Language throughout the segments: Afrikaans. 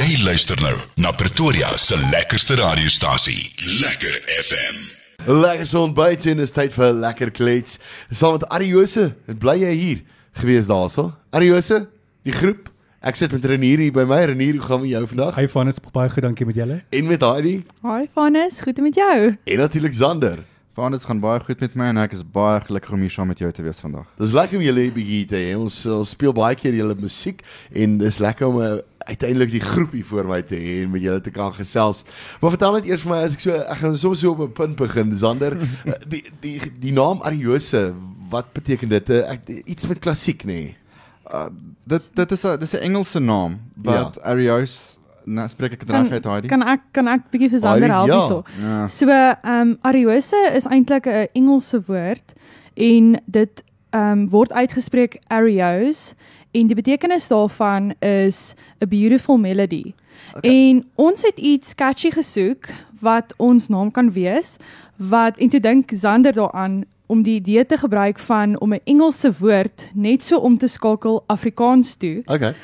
Jy luister nou na Pretoria se lekkerste radiostasie, Lekker FM. Lekker son buite en is tyd vir 'n lekker klets. Saam met Ariose, dit bly jy hier gewees daarso. Ariose, die groep. Ek sit met Renier hier by my. Renier, hoe gaan met jou vandag? Hy van is baie goed, dankie met julle. En met Heidi Hi Vanus, goed met jou? en natuurlik Zander. Vanus gaan baie goed met my en ek is baie gelukkig om hier saam met jou te wees vandag. Dis lekker om julle hier bietjie te hê. Ons, ons speel baie keer julle musiek en dis lekker om uh, uiteindelik die groep hier voor my te hê en met julle te kan gesels. Maar vertel net eers vir my as ek so ek gaan soms so op 'n punt begin. Zander, uh, die die die naam Ariose, wat beteken dit? Uh, ek, iets met klassiek nê? Nee? Uh, dit dit is 'n dis 'n Engelse naam wat ja. Arios nou spreek ek dit reg uit Heidi. kan ek kan ek bietjie vir Sander help ja. hierso? Ja. So, ehm um, Ariose is eintlik 'n Engelse woord en dit ehm um, word uitgespreek Arios en die betekenis daarvan is a beautiful melody. Okay. En ons het iets catchy gesoek wat ons naam kan wees wat en toe dink Zander daaraan om die idee te gebruik van om 'n Engelse woord net so om te skakel Afrikaans toe. Okay.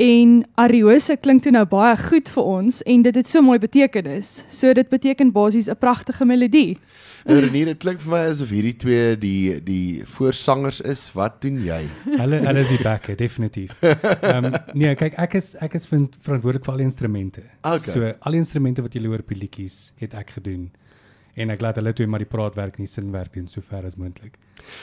En Ariose klink toe nou baie goed vir ons en dit het so mooi betekenis. So dit beteken basies 'n pragtige melodie. Nou Renier, dit klink vir my asof hierdie twee die die voorsangers is. Wat doen jy? Hulle hulle is die backe definitief. Ehm um, nee, kyk ek is ek is vind, verantwoordelik vir al die instrumente. Okay. So al die instrumente wat jy hoor op die liedjies het ek gedoen. En ek laat hulle twee maar die praatwerk en die sinwerk doen sover as moontlik.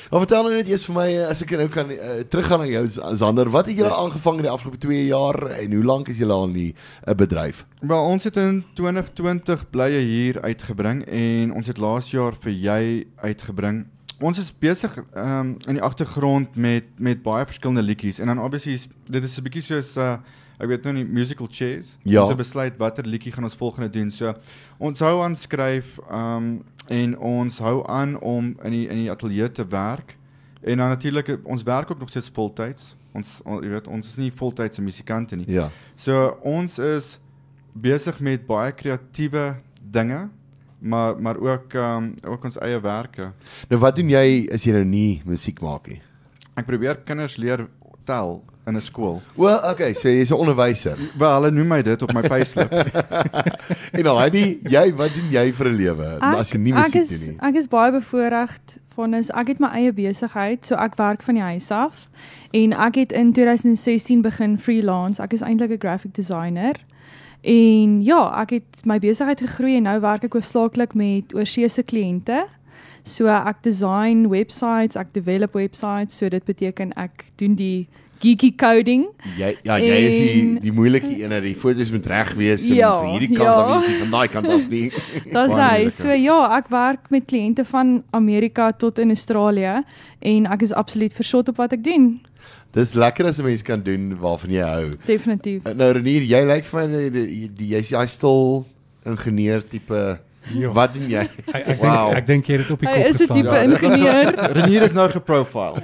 Maar vertel nou net eers vir my eh, as ek nou kan uh, teruggaan na jou Zander. Wat het julle Yes. aangevang in die afgelope 2 jaar en hoe lank is julle al in die uh, bedryf? Wel, ons het in 2020 blye hier uitgebring en ons het laas jaar vir jy uitgebring. Ons is besig um, in die agtergrond met met baie verskillende liedjies en dan obviously is, dit is 'n bietjie soos uh ek weet nou nie musical chairs Ja. om te besluit watter liedjie gaan ons volgende doen. So ons hou aan skryf um en ons hou aan om in die in die ateljee te werk. En dan natuurlik ons werk ook nog steeds voltyds. Ons on, jy weet ons is nie voltydse musikante nie. Ja. So ons is besig met baie kreatiewe dinge, maar maar ook um, ook ons eie werke. Nou wat doen jy as jy nou nie musiek maak nie? Ek probeer kinders leer tel in 'n skool. Wel, okay, so jy's 'n onderwyser. Wel, hulle noem my dit op my payslip. En nou, Heidi, jy wat doen jy vir 'n lewe as jy nie ek musiek is doen nie? ek is baie bevoorreg Vanus. Ek het my eie besigheid, so ek werk van die huis af en ek het in 2016 begin freelance. Ek is eintlik 'n graphic designer. En ja, ek het my besigheid gegroei en nou werk ek hoofsaaklik met oorseese kliënte. So ek design websites, ek develop websites, so dit beteken ek doen die geeky coding. Jy ja, jy is die En- die moeilike een, die foto's moet reg wees en Ja, van hierdie kant ja. af wees nie van daai kant af nie. Dis hy. So ja, ek werk met kliënte van Amerika tot in Australië en ek is absoluut vershot op wat ek doen. Dis lekker as 'n mens kan doen waarvan jy hou. Definitief. Nou Renier, jy lyk vir my die- die- die- jy's jy stil ingenieur tipe Ja. Wat doen? Ek ek Wow. dink ek dink jy het dit op die Hy kop is 'n gestaan. tipe Ja, ingenieur. Renier is nou geprofile.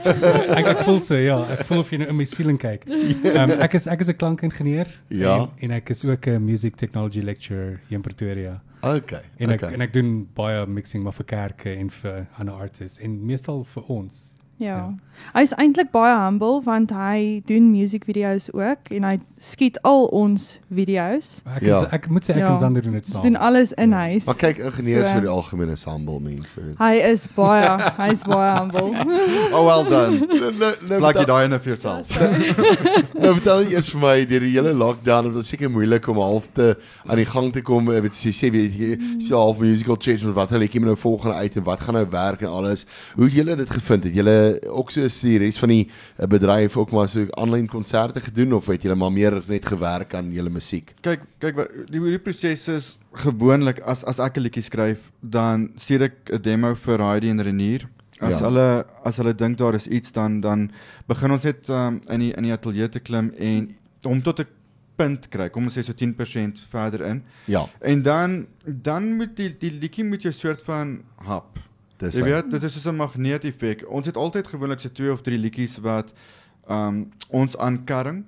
ek ek voel so ja, ek voel of jy nou in my siel kyk. Ehm um, ek is ek is 'n klankingenieur Ja. en, en ek is ook 'n music technology lecturer hier in Pretoria. Okay. En ek okay. en ek doen baie mixing maar vir kerke en vir ander artists en meestal vir ons. Ja. Hy is eintlik baie humble want hy doen musiekvideo's ook en hy skiet al ons video's. Ek Ja. ja. ek moet sê ek Ja. en Sander doen dit Ons saam. doen alles in Ja. huis. Maar kyk, ingenieurs So- vir die algemeen is humble mense. Hy is baie, hy is baie humble. Oh well done. nou nou Plak jy vertel- daai in vir jouself. nou vertel jy eers vir my deur die hele lockdown, dit was seker moeilik om half te aan die gang te kom. Ek weet jy sê weet jy, so half musical chairs met wat hulle ek nou volgende uit en wat gaan nou werk en alles. Hoe het julle dit gevind? Het julle ook so as die res van die eh, bedryf ook maar so aanlyn konserte gedoen of het julle maar meer net gewerk aan julle musiek? Kyk, kyk die hierdie proses is gewoonlik as as ek 'n liedjie skryf, dan stuur ek 'n demo vir Heidi en Renier. As Ja. hulle as hulle dink daar is iets dan dan begin ons net um, in die in die ateljee te klim en om tot 'n punt kry. Kom ons sê so 10% verder in. Ja, En dan dan moet die die liedjie moet jy soort van hap. Dis Jy weet, dit is soos 'n magneeteffek. Ons het altyd gewoonlik so twee of drie liedjies wat um ons aankarring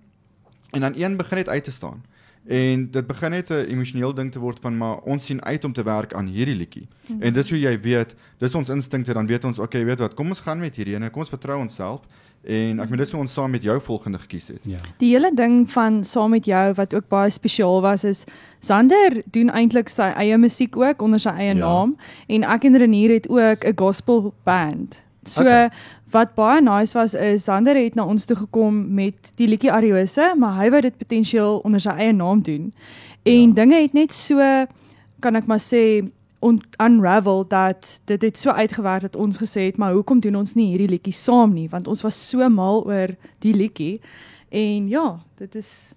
en dan een begin net uit te staan. En dit begin net 'n emosioneel ding te word van maar ons sien uit om te werk aan hierdie liedjie. Mm -hmm. En dis hoe jy weet, dis ons instinkte, dan weet ons, okay, weet wat, kom ons gaan met hierdie ene, kom ons vertrou onsself En ek moet dis hoe ons saam met jou volgende gekies het. Ja. Die hele ding van saam met jou wat ook baie spesiaal was is Sander doen eintlik sy eie musiek ook onder sy eie Ja. naam en ek en Renier het ook 'n gospel band. So Okay. wat baie nice was is Sander het na ons toe gekom met die liedjie Ariose, maar hy wou dit potensieel onder sy eie naam doen. En Ja. dinge het net so kan ek maar sê unravel dat dit het so uitgewerk dat ons gesê het maar hoekom doen ons nie hierdie liedjie saam nie want ons was so mal oor die liedjie en ja dit is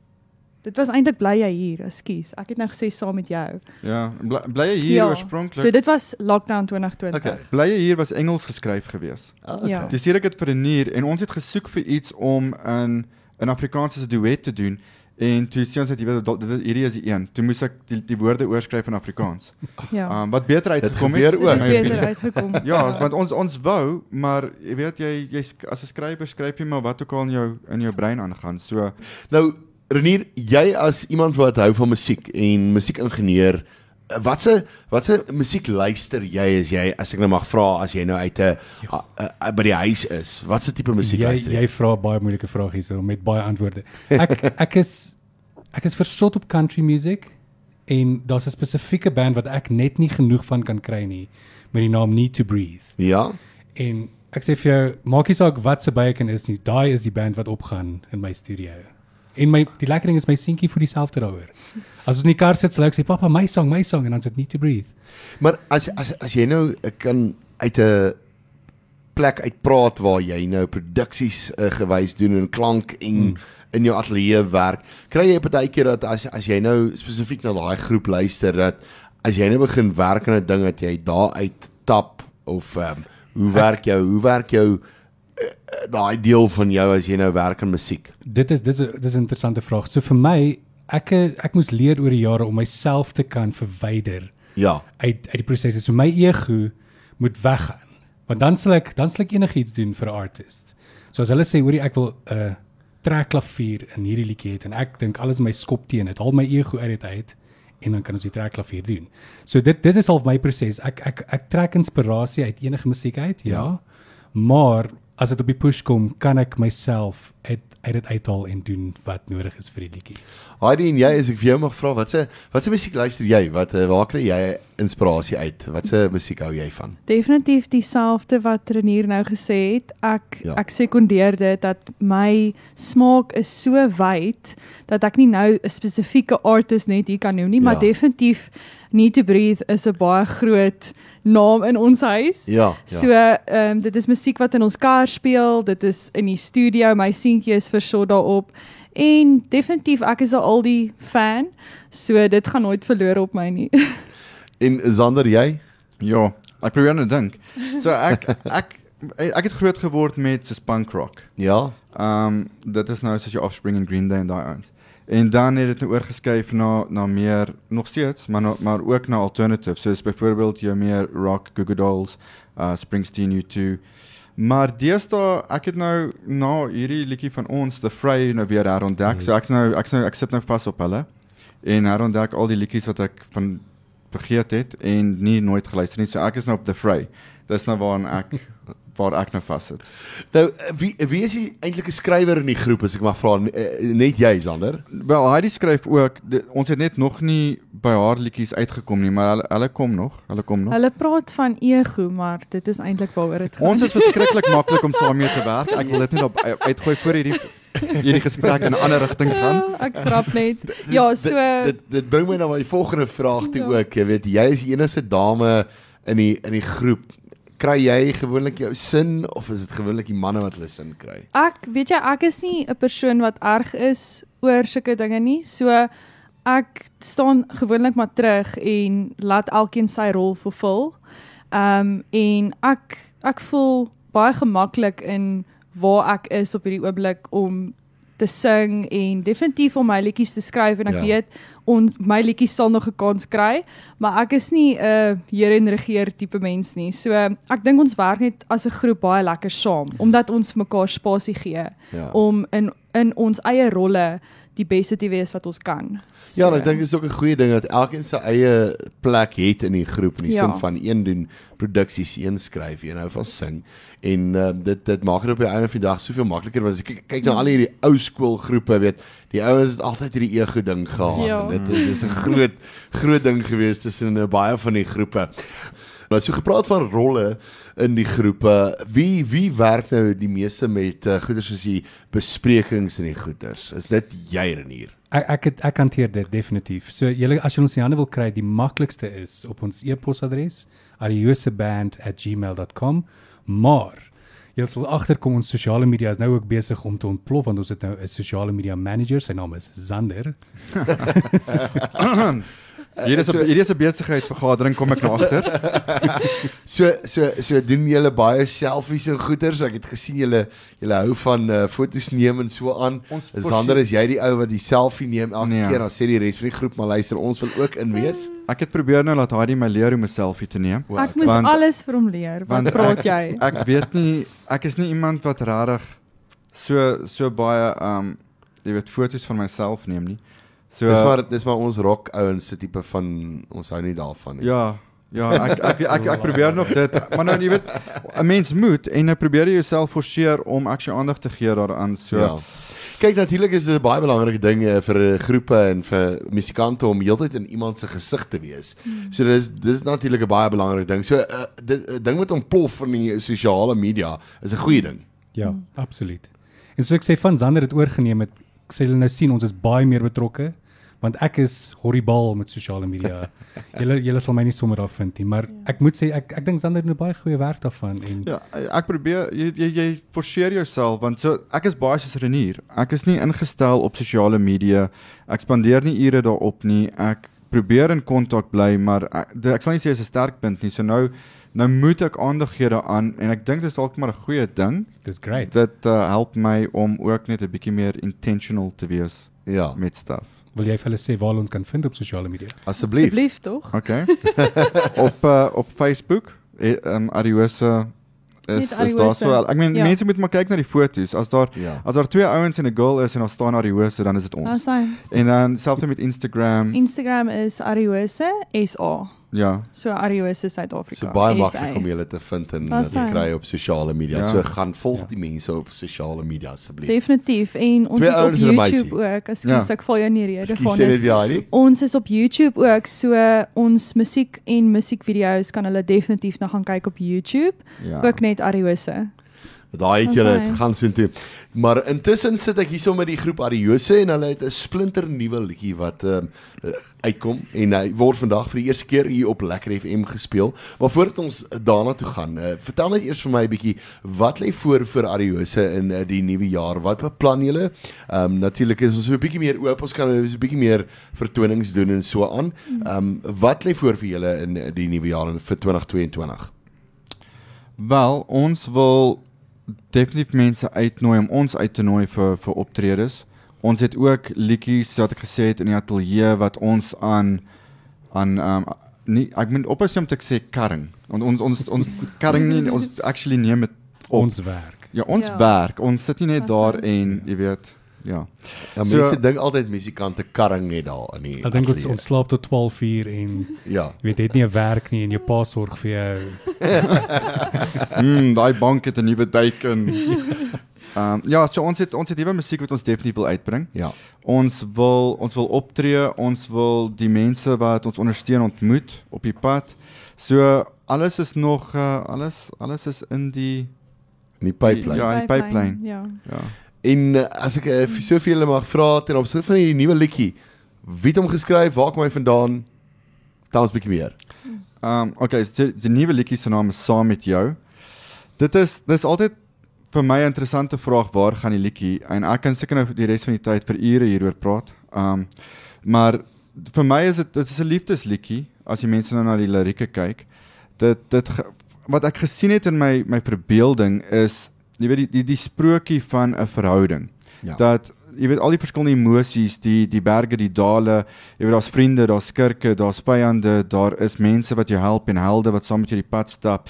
dit was eintlik bly jy hier ekskuus ek het nou gesê saam met jou Ja, bly, bly jy hier Ja. oorspronklik? so dit was lockdown 2020 Okay. Bly jy hier was Engels geskryf gewees. Ah, okay. Ja. Dis hier ek het vir 'n nier en ons het gesoek vir iets om in 'n Afrikaanse duet te doen en toe sien ons dat jy weet dat hierdie is die een. Toe moes ek die, die woorde oorskryf in Afrikaans. ja Um wat beter uitgekom gebeur dit ook. het beter opinie. uitgekom Ja, want ons ons wou, maar jy weet jy jy as 'n skrywer skryf jy maar wat ook al in jou in jou brein aangaan. So Nou Renier, jy as iemand wat hou van musiek en musiekingenieur, watse watse musiek luister jy as jy as ek nou mag vra as jy nou uit 'n a- a- a- by die huis is? Watse tipe musiek Jy luister jy? jy vra baie moeilike vrae hierso met baie antwoorde. Ek ek is ek is versot op country music en daar's 'n spesifieke band wat ek net nie genoeg van kan kry nie met die naam Need to Breathe. Ja. En ek sê vir jou, maak nie saak wat se byken is nie, daai is die band wat opgaan in my studio. En my die lekker ding is my seentjie voel dieselfde daaroor. As ons in die kar sit, sal ek sê pappa, my song, my song en dan sit Need to Breathe. Maar as as as jy nou eh, kan uit 'n plek uitpraat waar jy nou produksies uh, gewys doen en klank en hmm. in jou ateljee werk, kry jy partykeer dat as as jy nou spesifiek na daai groep luister dat as jy nou begin werk aan 'n ding dat jy daar uit tap of um, hoe werk jou hoe werk jou uh, uh, daai deel van jou as jy nou werk aan musiek? Dit is dis 'n dis 'n interessante vraag. So vir my, ek ek moes leer oor die jare om myself te kan verwyder Ja. uit uit die proses. So my ego moet weggaan. Want dan sal ek dan sal ek enigiets doen vir 'n artist. So as hulle sê hoorie ek wil 'n uh, trekklavier in hierdie liedjie hê en ek dink alles in my skop teen dit. Haal my ego uit dit uit en dan kan ons die trekklavier doen. So dit dit is al my proses. Ek ek ek trek inspirasie uit enige musiek uit, ja. Ja. Maar as dit op die push kom, kan ek myself uit uit dit uithaal en doen wat nodig is vir die liedjie. Heidi en jy as ek vir jou mag vra, watse watse musiek luister jy? Wat uh, waar kry jy inspirasie uit? Watse musiek hou jy van? Definitief dieselfde wat Renier nou gesê het. Ek Ja. ja. ek sekondeer dit dat my smaak is so wyd dat ek nie nou 'n spesifieke artist net hier kan noem nie, maar Ja. definitief Need to Breathe is 'n baie groot naam in ons huis. Ja, ja. So, ehm um, dit is musiek wat in ons kar speel, dit is in die studio, my seentjie is versot daarop. En definitief ek is 'n oldie fan, so dit gaan nooit verlore op my nie. En Zander, jy? ja, ek probeer nou dink. So ek ek ek het groot geword met soos punk rock. Ja. Um dit is nou soos jou Offspring en Green Day en daai ouens. En dan het dit nou oorgeskuif na na meer nog steeds, maar na, maar ook na alternative, soos byvoorbeeld jou meer rock, Goo Goo Dolls, uh Springsteen U2. Maar deesdae ek het nou na hierdie liedjie van ons The Fray nou weer herontdek. Yes. So ek's nou ek's nou ek sit nou vas op hulle en herontdek al die liedjies wat ek van vergeet het en nie nooit geluister nie. So ek is nou op The Fray. Dis nou waaraan ek waar ek nou vassit. Nou eh, wie wie is die eintlike skrywer in die groep as ek mag vra? Eh, Net jy Zander? Wel, Heidi skryf ook. Ons het net nog nie by haar liedjies uitgekom nie, maar hulle hulle kom nog. Hulle kom nog. Hulle praat van ego, maar dit is eintlik waaroor dit gaan. Ons is verskriklik maklik om saam mee te werk. Ek wil dit net op uitgooi voor hierdie hierdie gesprek in 'n ander rigting gaan. Ja, ek grap net. Ja, so dit, dit dit bring my na my volgende vraag toe Ja. ook. Jy weet, jy is die enigste dame in die in die groep. Kry jy gewoonlik jou sin of is dit gewoonlik die manne wat hulle sin kry? ek weet jy ek is nie 'n persoon wat erg is oor sulke dinge nie. So ek staan gewoonlik maar terug en laat elkeen sy rol vervul. Ehm um, en ek ek voel baie gemaklik in waar ek is op hierdie oomblik om te sing en definitief om my liedjies te skryf en ek Ja. weet on my liedjies sal nog 'n kans kry, maar ek is nie 'n uh, heer en regeer tipe mens nie. So ek dink ons werk net as 'n groep baie lekker saam omdat ons mekaar spasie gee Ja. om in in ons eie rolle die beste te wees wat ons kan. Ja, en ek dink dit is ook 'n goeie ding dat elkeen sy eie plek het in die groep in die Ja. sin van een doen produksies, een skryf, een hou van sing en uh, dit dit maak dit op die einde van die dag soveel makliker want as ek kyk, kyk na al hierdie ou skoolgroepe, weet, die ouens het altyd hierdie ego ding gehad Ja. en dit dit is 'n groot groot ding gewees tussen uh, baie van die groepe. Nou so gepraat van rolle in die groepe. Wie wie werk nou die meeste met uh, goeders soos die besprekings en die goeders? Is dit jy Renier? Ek ek het, ek hanteer dit definitief. So julle as jy ons in die hande wil kry, die maklikste is op ons e-posadres arioseband@gmail.com. Maar jy sal agterkom ons sosiale media is nou ook besig om te ontplof want ons het nou 'n sosiale media manager, sy naam is Zander. Hier is 'n hier is 'n besigheid vergadering kom ek nou agter. So so so doen julle baie selfies en goeders. Ek het gesien julle julle hou van uh, foto's neem en so aan. Ons Sander, is jy die ou wat die selfie neem elke Nee. keer dan sê die res van die groep maar luister, ons wil ook in wees. Ek het probeer nou laat Heidi my leer hoe om 'n selfie te neem. O, Ek moes Want- alles vir hom leer. Wat praat ek- jy? Ek weet nie ek is nie iemand wat regtig so so baie um jy weet foto's van myself neem nie. So Dis maar dis maar ons rock ouens se tipe van ons hou nie daarvan nie. Ja, ja, ek ek ek, ek, ek probeer nog dit, maar nou jy weet 'n mens moet en nou probeer jy jouself forceer om actually aandag te gee daaraan. So Ja. Kyk natuurlik is dit 'n baie belangrike ding eh, vir eh, groepe en vir musikante om heeltyd in iemand se gesig te wees. So dis dis natuurlik 'n baie belangrike ding. So 'n uh, ding met ontplof van die sosiale media is 'n goeie ding. Ja, mm. absoluut. En so ek sê van Zander het oorgeneem het ek sê hulle nou sien ons is baie meer betrokke want ek is horribaal met sosiale media. julle julle sal my nie sommer daar vind nie, maar ek moet sê ek ek dink Zander doen 'n baie goeie werk daarvan en Ja, ek probeer jy jy, jy forceer jouself want so ek is baie soos Renier. Ek is nie ingestel op sosiale media. Ek spandeer nie ure daarop nie. Ek probeer in kontak bly, maar ek, dit- ek sal nie sê is 'n sterk punt nie. So nou nou moet ek aandag gee daaraan en ek dink dit is dalk maar 'n goeie ding. dis great. Dit uh, help my om ook net 'n bietjie meer intentional te wees Ja, met stuff. Wil jy vir hulle sê waar hulle ons kan vind op sosiale media? asseblief. Asseblief tog. Okay. op uh, op Facebook, eh, um, Ariose is Net is daar so. Ek meen Ja. mense moet maar kyk na die foto's. As daar Ja. as daar twee ouens en 'n girl is en daar staan Ariose, dan is dit Dan ons. sy En dan selfs met Instagram. Instagram is Ariose SA. Ja. So Ariose Suid-Afrika. So baie maklik om julle te vind en te kry op sosiale media. Ja. So gaan volg Ja. die mense op sosiale media asseblief. Definitief en ons Twee is op YouTube meisie. ook. Ekskuus, Ja. ek val jou in die rede van dit. ja. Ons is op YouTube ook, so ons musiek en musiekvideo's kan hulle definitief na gaan kyk op YouTube. Ja. Ook net Ariose. Daai het julle gaan sien toe. Maar intussen sit ek hierso met die groep Ariose en hulle het 'n splinter nuwe liedjie wat ehm um, uitkom en hy word vandag vir die eerste keer hier op Lekker FM gespeel. Maar voordat ons daarna toe gaan, uh, vertel net eers vir my 'n bietjie wat lê voor vir Ariose in uh, die nuwe jaar? Wat beplan julle? Ehm um, natuurlik is ons so 'n bietjie meer oop. Ons kan nou 'n bietjie meer vertonings doen en so aan. Ehm um, wat lê voor vir julle in uh, die nuwe jaar en vir 2022? Wel, ons wil definitief mense uitnooi om ons uit te nooi vir vir optredes. Ons het ook liedjies wat ek gesê het in die ateljee wat ons aan aan um nie ek moet ophou om te sê karring. Want ons ons ons karring nie ons actually neem dit op. Ons werk. ja, ons Ja. werk. Ons sit nie net daar en jy weet, ja. Ja, So- mense dink altyd musikante karring net daar in die Ek dink ons ons slaap tot 12 uur en Ja. jy weet het nie 'n werk nie en jou pa sorg vir jou. Mm, daai bank het 'n nuwe teiken. Um ja, so ons het ons het nuwe musiek wat ons definitief wil uitbring. Ja. Ons wil ons wil optree, ons wil die mense wat ons ondersteun ontmoet op die pad. So alles is nog uh, alles alles is in die In die pipeline. Ja, Ja. in die pipeline. Ja. ja. En uh, as ek vir soveel julle mag vra ten opsigte van hierdie nuwe liedjie, wie het hom geskryf? Waar kom hy vandaan? Tel ons 'n bietjie meer. Um okay, so die, nuwe liedjie se naam is Saam met jou. Dit is dis altyd vir my 'n interessante vraag waar gaan die liedjie en ek kan seker nou die res van die tyd vir ure hieroor praat. Um maar vir my is dit dit is 'n liefdesliedjie as jy mense nou na die lirieke kyk. Dit dit wat ek gesien het in my my verbeelding is jy weet die die, die sprokie van 'n verhouding. Ja. Dat jy weet al die verskillende emosies, die die berge, die dale, jy weet daar's vriende, daar's skurke, daar's vyande, daar is mense wat jou help en helde wat saam met jou die pad stap.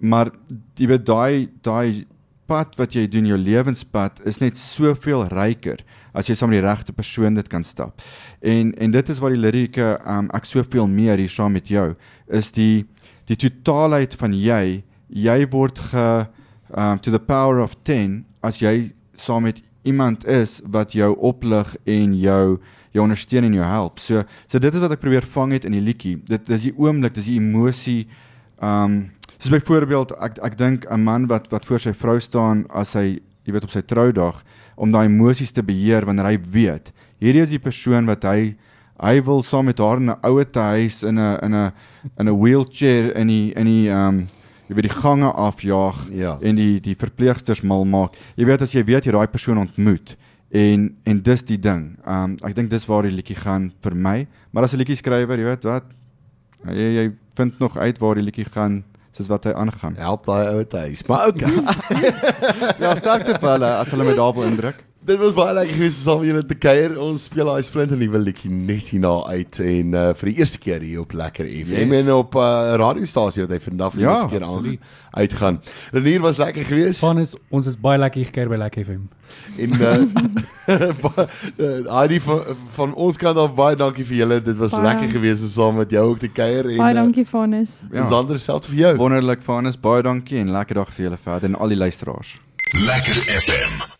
Maar jy weet daai daai pad wat jy doen, jou lewenspad is net soveel ryker as jy saam met die regte persoon dit kan stap. En en dit is wat die lirieke um ek soveel meer hier saam met jou is die die totaalheid van jy jy word ge um to the power of 10 as jy saam met iemand is wat jou oplig en jou jou ondersteun en jou help. So so dit is wat ek probeer vang het in die liedjie. Dit dis die oomblik, dis die emosie um soos byvoorbeeld ek ek dink 'n man wat wat voor sy vrou staan as hy jy weet op sy troudag om daai emosies te beheer wanneer hy weet hierdie is die persoon wat hy hy wil saam met haar in 'n ouete huis in 'n in 'n in 'n wheelchair in die in die um jy weet die gange afjaag Ja. en die die verpleegsters mal maak. Jy weet as jy weet jy daai persoon ontmoet en en dis die ding. Um ek dink dis waar die liedjie gaan vir my. Maar as 'n liedjie skrywer, jy weet wat jy jy vind nog uit waar die liedjie gaan soos wat hy aangaan. Help daai ou huis. Maar okay. Ja, sterkte vir hulle as hulle my daar wil indruk. Dit was baie lekker geweest om saam julle te kuier. Ons speel daai sprint en nuwe liedjie net hierna uit en uh, vir die eerste keer hier op Lekker FM Yes. en op 'n uh, radiostasie wat hy vandag vir die Ja, eerste keer aan uitgaan. Renier was lekker geweest Van is ons is baie lekker gekuier by Lekker FM. en uh, Heidi van, van ons kant af baie dankie vir julle. Dit was Baie. lekker geweest om saam met jou ook te kuier en Baie dankie Vanus. Uh, Sander selfs vir jou. Wonderlik Vanus, baie dankie en lekker dag vir julle verder en al die luisteraars. Lekker FM.